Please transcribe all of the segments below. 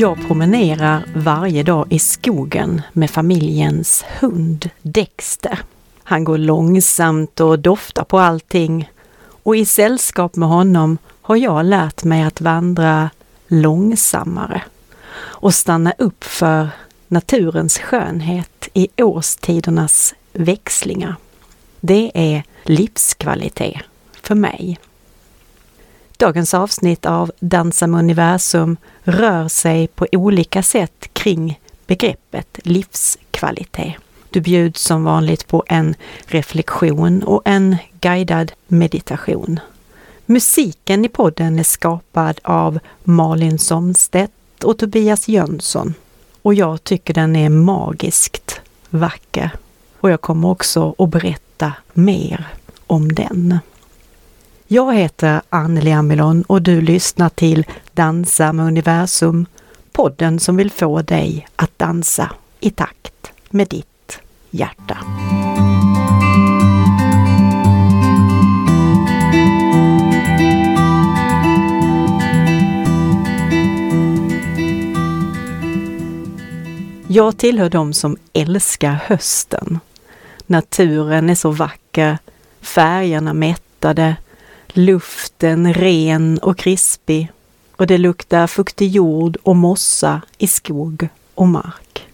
Jag promenerar varje dag i skogen med familjens hund Dexter. Han går långsamt och doftar på allting och i sällskap med honom har jag lärt mig att vandra långsammare och stanna upp för naturens skönhet i årstidernas växlingar. Det är livskvalitet för mig. Dagens avsnitt av Dansa med universum rör sig på olika sätt kring begreppet livskvalitet. Du bjuds som vanligt på en reflektion och en guidad meditation. Musiken i podden är skapad av Malin Somstedt och Tobias Jönsson och jag tycker den är magiskt vacker. Och jag kommer också att berätta mer om den. Jag heter Anneli Amilon och du lyssnar till Dansa med universum, podden som vill få dig att dansa i takt med ditt hjärta. Jag tillhör de som älskar hösten. Naturen är så vacker, färgerna mättade, luften ren och krispig och det luktar fuktig jord och mossa i skog och mark.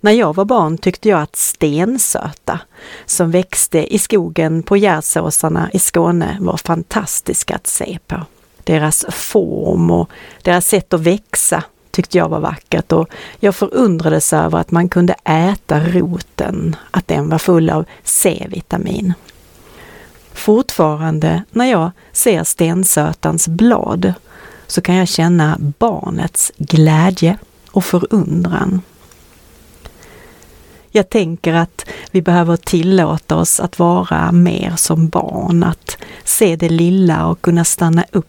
När jag var barn tyckte jag att stensöta som växte i skogen på Gärdsåsarna i Skåne var fantastiska att se på. Deras form och deras sätt att växa tyckte jag var vackert och jag förundrades över att man kunde äta roten, att den var full av C-vitamin. Fortfarande när jag ser stensötans blad så kan jag känna barnets glädje och förundran. Jag tänker att vi behöver tillåta oss att vara mer som barn, att se det lilla och kunna stanna upp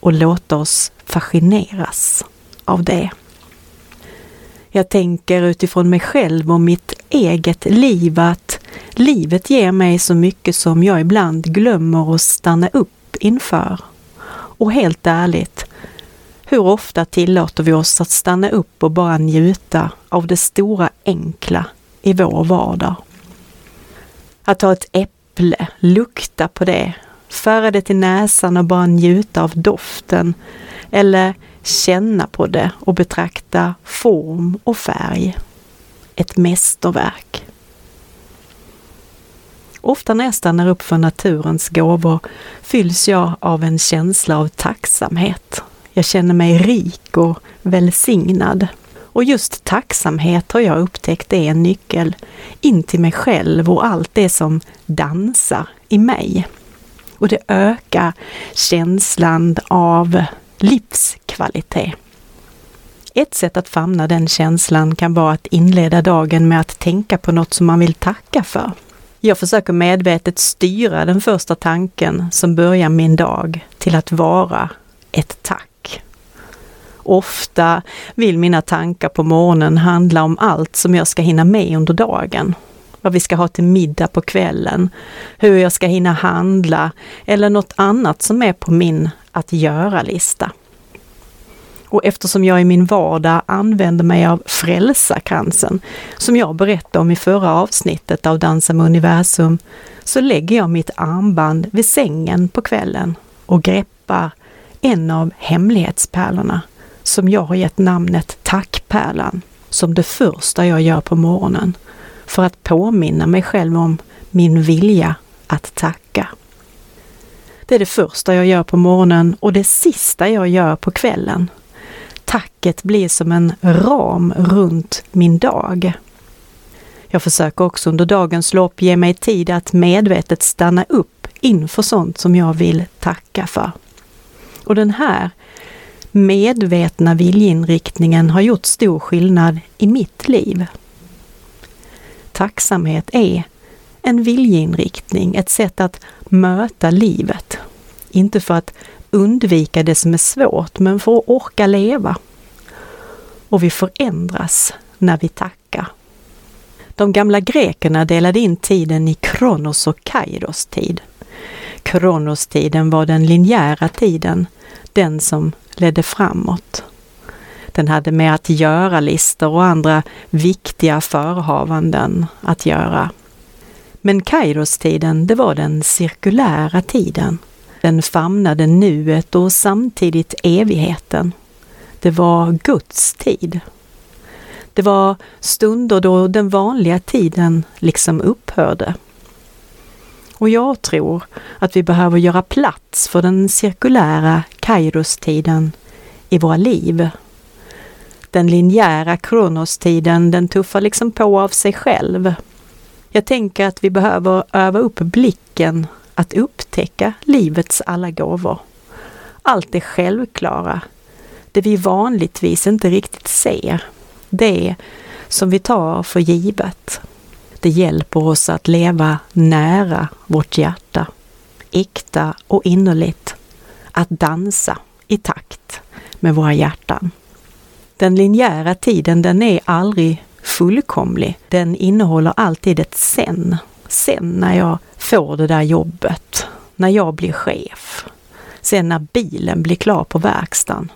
och låta oss fascineras av det. Jag tänker utifrån mig själv och mitt eget liv att livet ger mig så mycket som jag ibland glömmer att stanna upp inför. Och helt ärligt, hur ofta tillåter vi oss att stanna upp och bara njuta av det stora enkla i vår vardag? Att ta ett äpple, lukta på det, föra det till näsan och bara njuta av doften. Eller känna på det och betrakta form och färg. Ett mästerverk. Ofta när jag stannar upp för naturens gåvor fylls jag av en känsla av tacksamhet. Jag känner mig rik och välsignad. Och just tacksamhet har jag upptäckt är en nyckel in till mig själv och allt det som dansar i mig. Och det ökar känslan av livskvalitet. Ett sätt att famna den känslan kan vara att inleda dagen med att tänka på något som man vill tacka för. Jag försöker medvetet styra den första tanken som börjar min dag till att vara ett tack. Ofta vill mina tankar på morgonen handla om allt som jag ska hinna med under dagen. Vad vi ska ha till middag på kvällen, hur jag ska hinna handla eller något annat som är på min att göra-lista. Och eftersom jag i min vardag använder mig av frälsarkransen, som jag berättade om i förra avsnittet av Dansa med universum, så lägger jag mitt armband vid sängen på kvällen och greppar en av hemlighetspärlorna som jag har gett namnet Tackpärlan, som det första jag gör på morgonen för att påminna mig själv om min vilja att tacka. Det är det första jag gör på morgonen och det sista jag gör på kvällen. Tacket blir som en ram runt min dag. Jag försöker också under dagens lopp ge mig tid att medvetet stanna upp inför sånt som jag vill tacka för. Och den här medvetna viljeinriktningen har gjort stor skillnad i mitt liv. Tacksamhet är en viljeinriktning, ett sätt att möta livet. Inte för att undvika det som är svårt, men för att orka leva. Och vi förändras när vi tackar. De gamla grekerna delade in tiden i kronos och kairos tid. Kronos-tiden var den linjära tiden, den som ledde framåt. Den hade med att göra-listor och andra viktiga förhavanden att göra. Men Kairostiden, det var den cirkulära tiden. Den famnade nuet och samtidigt evigheten. Det var Guds tid. Det var stunder då den vanliga tiden liksom upphörde. Och jag tror att vi behöver göra plats för den cirkulära Kairostiden i våra liv. Den linjära Kronostiden, den tuffar liksom på av sig själv. Jag tänker att vi behöver öva upp blicken att upptäcka livets alla gåvor. Allt det självklara, det vi vanligtvis inte riktigt ser, det som vi tar för givet. Det hjälper oss att leva nära vårt hjärta, äkta och innerligt, att dansa i takt med våra hjärtan. Den linjära tiden den är aldrig fullkomlig. Den innehåller alltid ett sen. Sen när jag får det där jobbet, när jag blir chef, sen när bilen blir klar på verkstaden,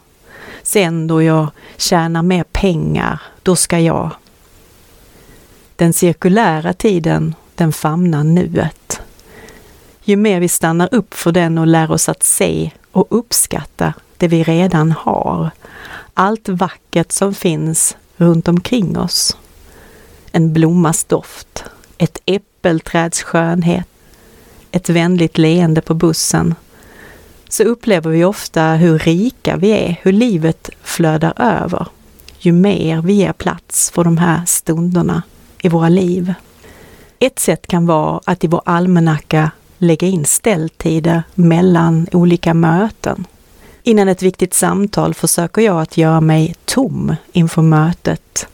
sen då jag tjänar mer pengar, då ska jag. Den cirkulära tiden, den famnar nuet. Ju mer vi stannar upp för den och lär oss att se och uppskatta det vi redan har, allt vackert som finns runt omkring oss. En blommas doft, ett äppelträds skönhet, ett vänligt leende på bussen, så upplever vi ofta hur rika vi är, hur livet flödar över, ju mer vi ger plats för de här stunderna i våra liv. Ett sätt kan vara att i vår almanacka lägga in ställtider mellan olika möten. Innan ett viktigt samtal försöker jag att göra mig tom inför mötet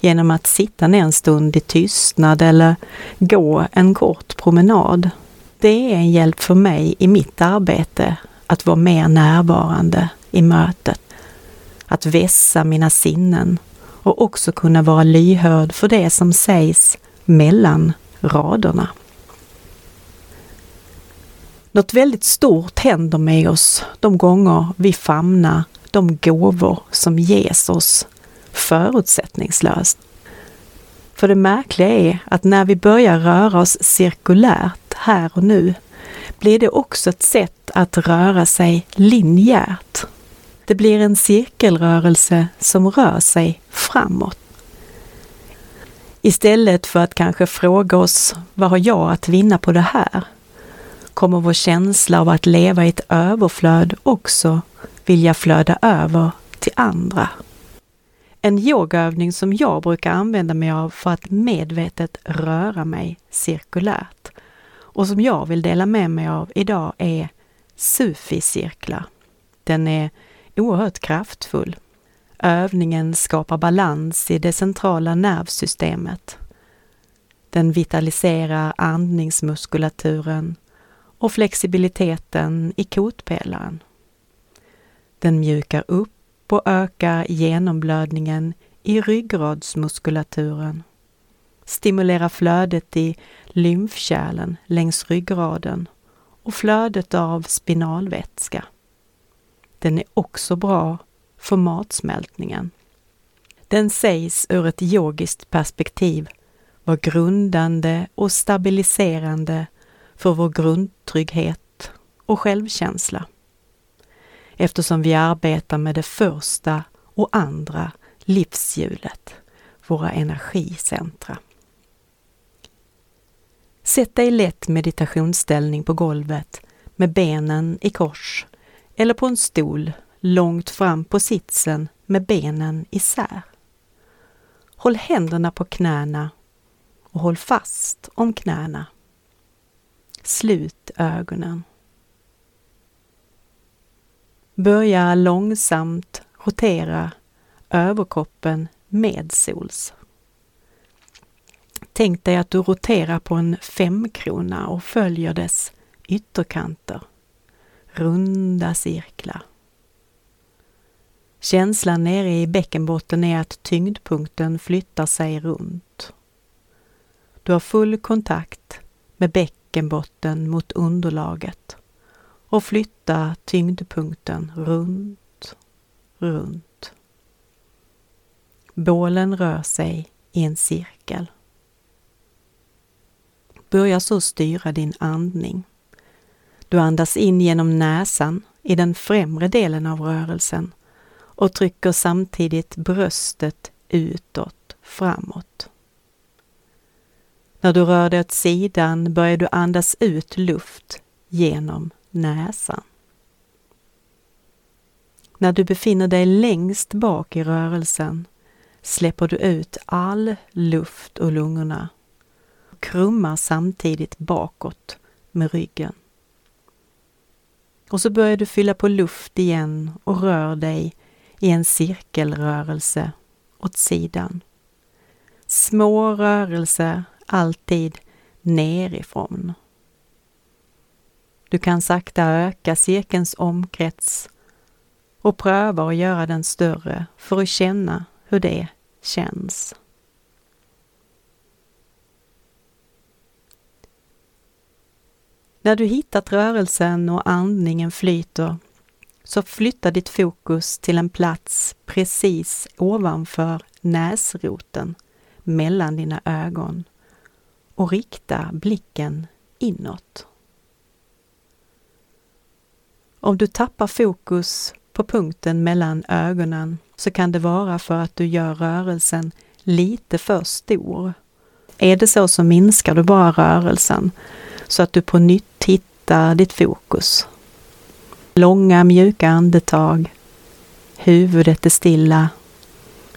genom att sitta ner en stund i tystnad eller gå en kort promenad. Det är en hjälp för mig i mitt arbete att vara mer närvarande i mötet, att vässa mina sinnen och också kunna vara lyhörd för det som sägs mellan raderna. Något väldigt stort händer med oss de gånger vi famnar de gåvor som ges oss förutsättningslöst. För det märkliga är att när vi börjar röra oss cirkulärt här och nu blir det också ett sätt att röra sig linjärt. Det blir en cirkelrörelse som rör sig framåt. Istället för att kanske fråga oss vad har jag att vinna på det här? kommer vår känsla av att leva i ett överflöd också vilja flöda över till andra. En yogaövning som jag brukar använda mig av för att medvetet röra mig cirkulärt och som jag vill dela med mig av idag är Sufi-cirklar. Den är oerhört kraftfull. Övningen skapar balans i det centrala nervsystemet. Den vitaliserar andningsmuskulaturen och flexibiliteten i kotpelaren. Den mjukar upp och ökar genomblödningen i ryggradsmuskulaturen. Stimulerar flödet i lymfkärlen längs ryggraden och flödet av spinalvätska. Den är också bra för matsmältningen. Den sägs ur ett yogiskt perspektiv vara grundande och stabiliserande för vår grundtrygghet och självkänsla. Eftersom vi arbetar med det första och andra livshjulet, våra energicentra. Sätt dig i lätt meditationsställning på golvet med benen i kors eller på en stol långt fram på sitsen med benen isär. Håll händerna på knäna och håll fast om knäna. Slut ögonen. Börja långsamt rotera överkroppen medsols. Tänk dig att du roterar på en femkrona och följer dess ytterkanter. Runda cirklar. Känslan nere i bäckenbotten är att tyngdpunkten flyttar sig runt. Du har full kontakt med bäckenbotten mot underlaget och flytta tyngdpunkten runt, runt. Bålen rör sig i en cirkel. Börja så styra din andning. Du andas in genom näsan i den främre delen av rörelsen och trycker samtidigt bröstet utåt, framåt. När du rör dig åt sidan börjar du andas ut luft genom näsan. När du befinner dig längst bak i rörelsen släpper du ut all luft ur lungorna krummar samtidigt bakåt med ryggen. Och så börjar du fylla på luft igen och rör dig i en cirkelrörelse åt sidan. Små rörelser alltid nerifrån. Du kan sakta öka cirkelns omkrets och pröva att göra den större för att känna hur det känns. När du hittat rörelsen och andningen flyter så flytta ditt fokus till en plats precis ovanför näsroten mellan dina ögon och rikta blicken inåt. Om du tappar fokus på punkten mellan ögonen så kan det vara för att du gör rörelsen lite för stor. Är det så så minskar du bara rörelsen så att du på nytt hittar ditt fokus. Långa mjuka andetag. Huvudet är stilla.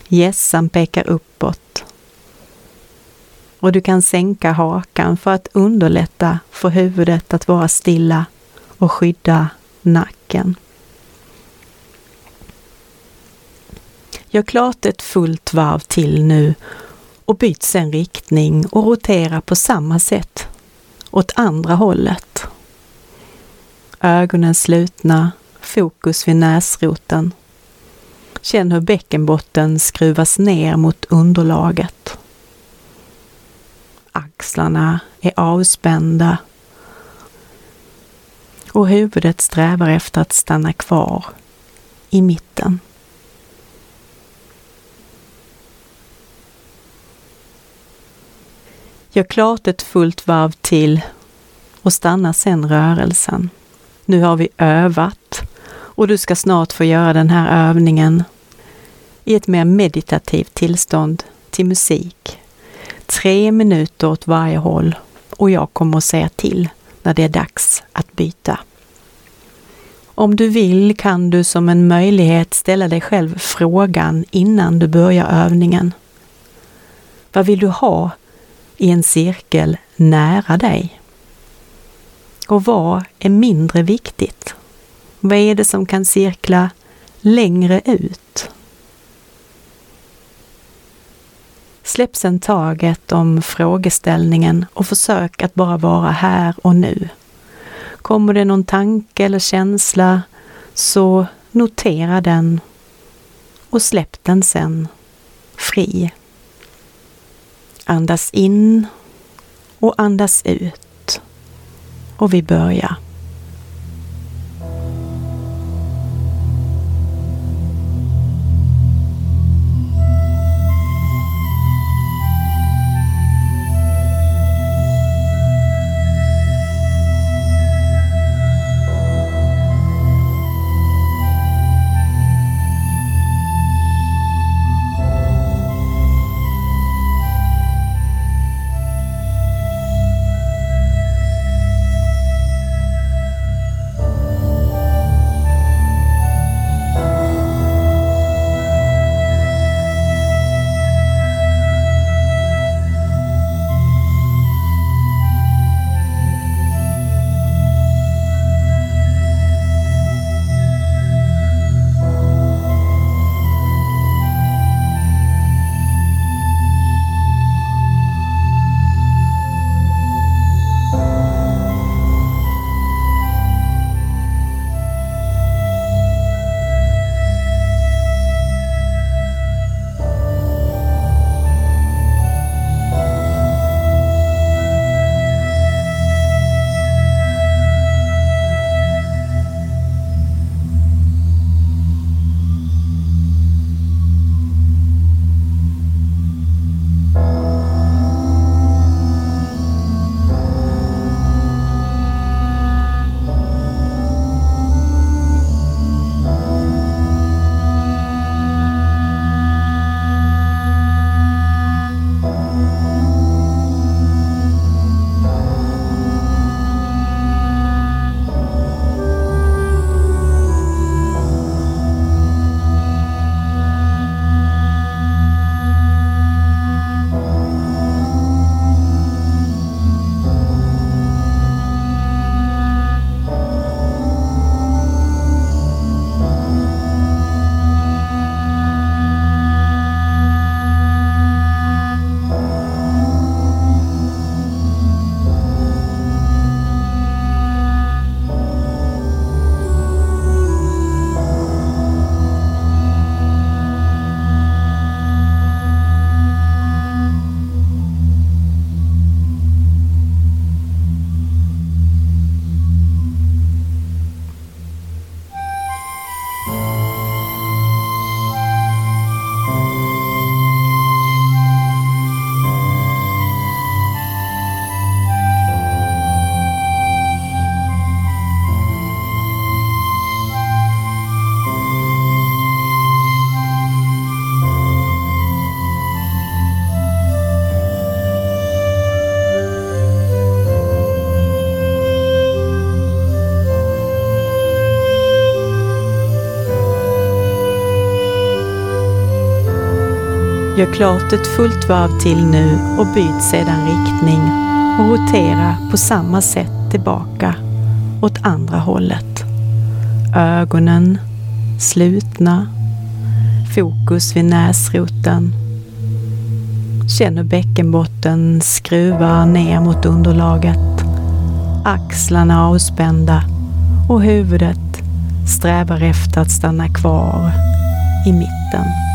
Gässan pekar uppåt. Och du kan sänka hakan för att underlätta för huvudet att vara stilla och skydda nacken. Gör klart ett fullt varv till nu och byt sen riktning och rotera på samma sätt åt andra hållet. Ögonen slutna, fokus vid näsroten. Känn hur bäckenbotten skruvas ner mot underlaget. Axlarna är avspända och huvudet strävar efter att stanna kvar i mitten. Gör klart ett fullt varv till och stanna sen rörelsen. Nu har vi övat och du ska snart få göra den här övningen i ett mer meditativt tillstånd till musik. Tre minuter åt varje håll och jag kommer att säga till när det är dags att byta. Om du vill kan du som en möjlighet ställa dig själv frågan innan du börjar övningen. Vad vill du ha i en cirkel nära dig? Och vad är mindre viktigt? Vad är det som kan cirkla längre ut? Släpp sen taget om frågeställningen och försök att bara vara här och nu. Kommer det någon tanke eller känsla så notera den och släpp den sen fri. Andas in och andas ut. Och vi börjar. Gör klart ett fullt varv till nu och byt sedan riktning och rotera på samma sätt tillbaka åt andra hållet. Ögonen slutna, fokus vid näsroten. Känn hur bäckenbotten skruvar ner mot underlaget. Axlarna avspända och huvudet strävar efter att stanna kvar i mitten.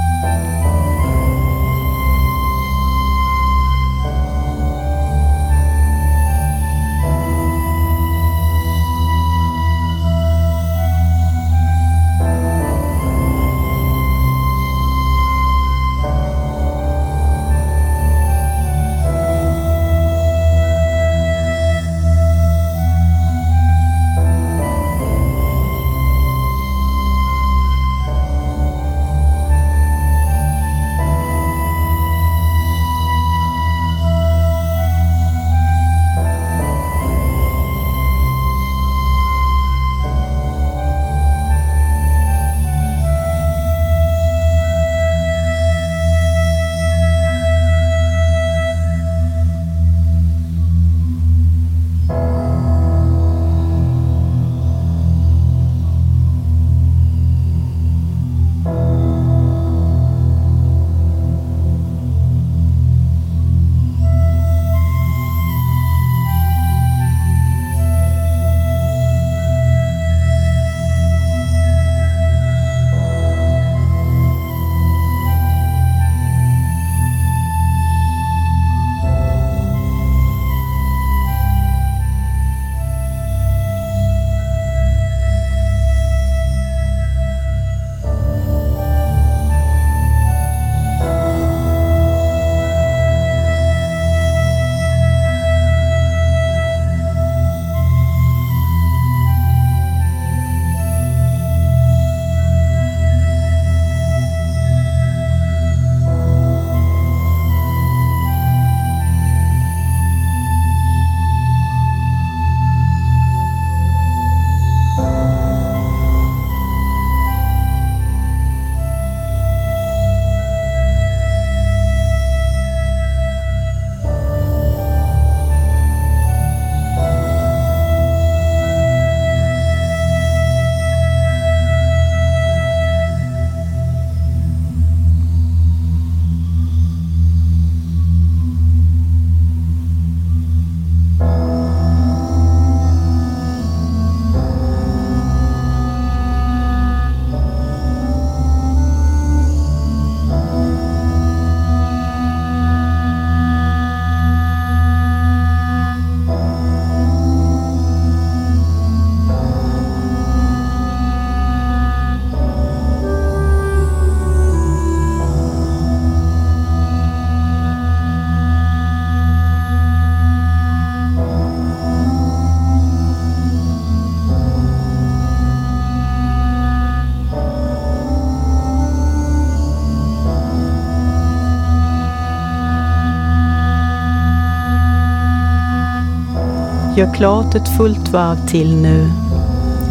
Gör klart ett fullt varv till nu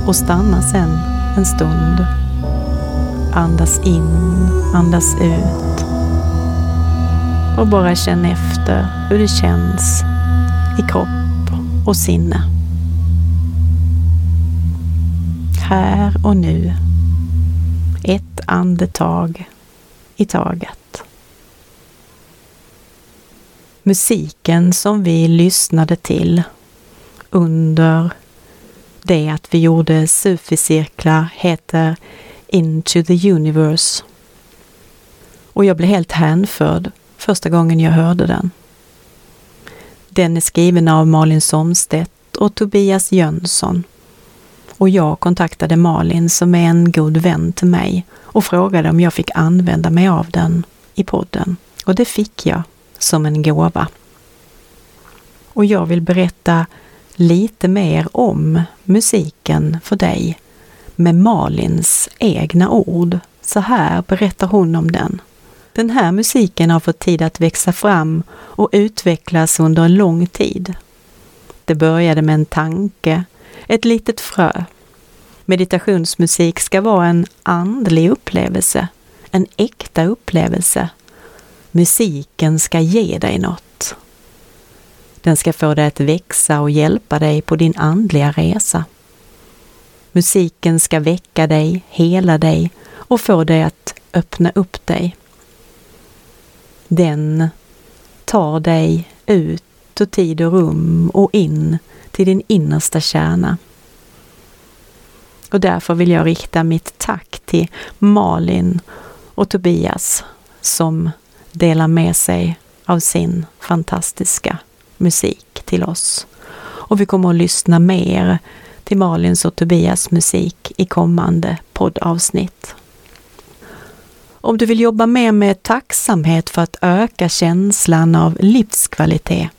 och stanna sen en stund. Andas in, andas ut. Och bara känn efter hur det känns i kropp och sinne. Här och nu. Ett andetag i taget. Musiken som vi lyssnade till under det att vi gjorde sufi-cirklar heter Into the Universe. Och jag blev helt hänförd första gången jag hörde den. Den är skriven av Malin Somstedt och Tobias Jönsson. Och jag kontaktade Malin som är en god vän till mig och frågade om jag fick använda mig av den i podden. Och det fick jag som en gåva. Och jag vill berätta lite mer om musiken för dig med Malins egna ord. Så här berättar hon om den. Den här musiken har fått tid att växa fram och utvecklas under en lång tid. Det började med en tanke, ett litet frö. Meditationsmusik ska vara en andlig upplevelse, en äkta upplevelse. musiken ska ge dig något. Den ska få dig att växa och hjälpa dig på din andliga resa. Musiken ska väcka dig, hela dig och få dig att öppna upp dig. Den tar dig ut ur tid och rum och in till din innersta kärna. Och därför vill jag rikta mitt tack till Malin och Tobias som delar med sig av sin fantastiska musik till oss. Och vi kommer att lyssna mer till Malins och Tobias musik i kommande poddavsnitt. Om du vill jobba mer med tacksamhet för att öka känslan av livskvalitet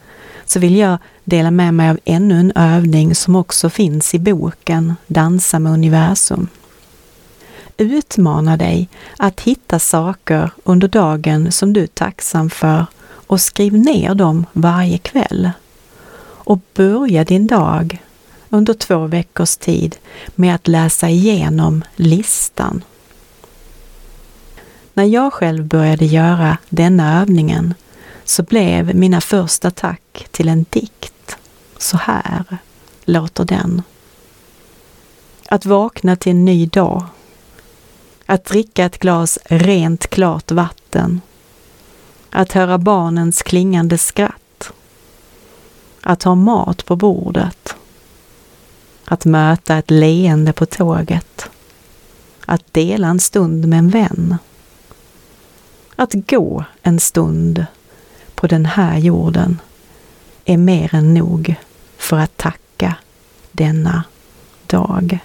så vill jag dela med mig av ännu en övning som också finns i boken Dansa med universum. Utmana dig att hitta saker under dagen som du är tacksam för och skriv ner dem varje kväll. Och börja din dag under två veckors tid med att läsa igenom listan. När jag själv började göra denna övningen så blev mina första tack till en dikt. Så här låter den. Att vakna till en ny dag. Att dricka ett glas rent klart vatten. Att höra barnens klingande skratt. Att ha mat på bordet. Att möta ett leende på tåget. Att dela en stund med en vän. Att gå en stund på den här jorden är mer än nog för att tacka denna dag.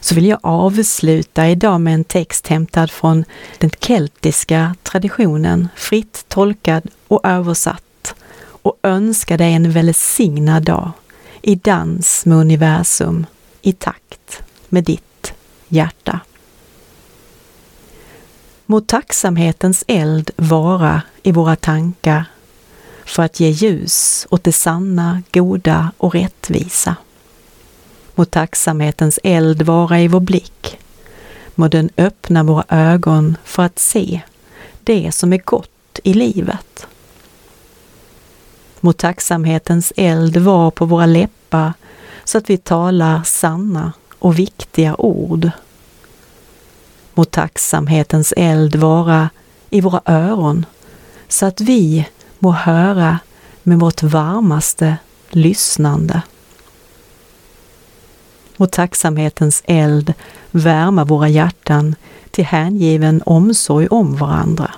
Så vill jag avsluta idag med en text hämtad från den keltiska traditionen, fritt tolkad och översatt och önska dig en välsignad dag i dans med universum, i takt med ditt hjärta. Må tacksamhetens eld vara i våra tankar för att ge ljus åt det sanna, goda och rättvisa. Må tacksamhetens eld vara i vår blick. Må den öppna våra ögon för att se det som är gott i livet. Må tacksamhetens eld vara på våra läppar så att vi talar sanna och viktiga ord Må tacksamhetens eld vara i våra öron så att vi må höra med vårt varmaste lyssnande. Må tacksamhetens eld värma våra hjärtan till hängiven omsorg om varandra.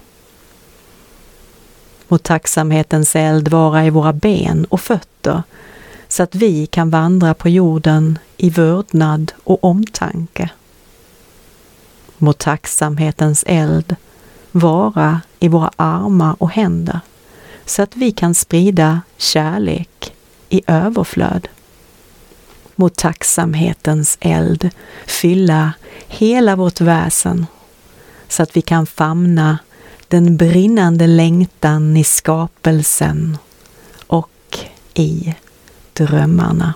Må tacksamhetens eld vara i våra ben och fötter så att vi kan vandra på jorden i vördnad och omtanke. Må tacksamhetens eld vara i våra armar och händer så att vi kan sprida kärlek i överflöd mot tacksamhetens eld fylla hela vårt väsen så att vi kan famna den brinnande längtan i skapelsen och i drömmarna.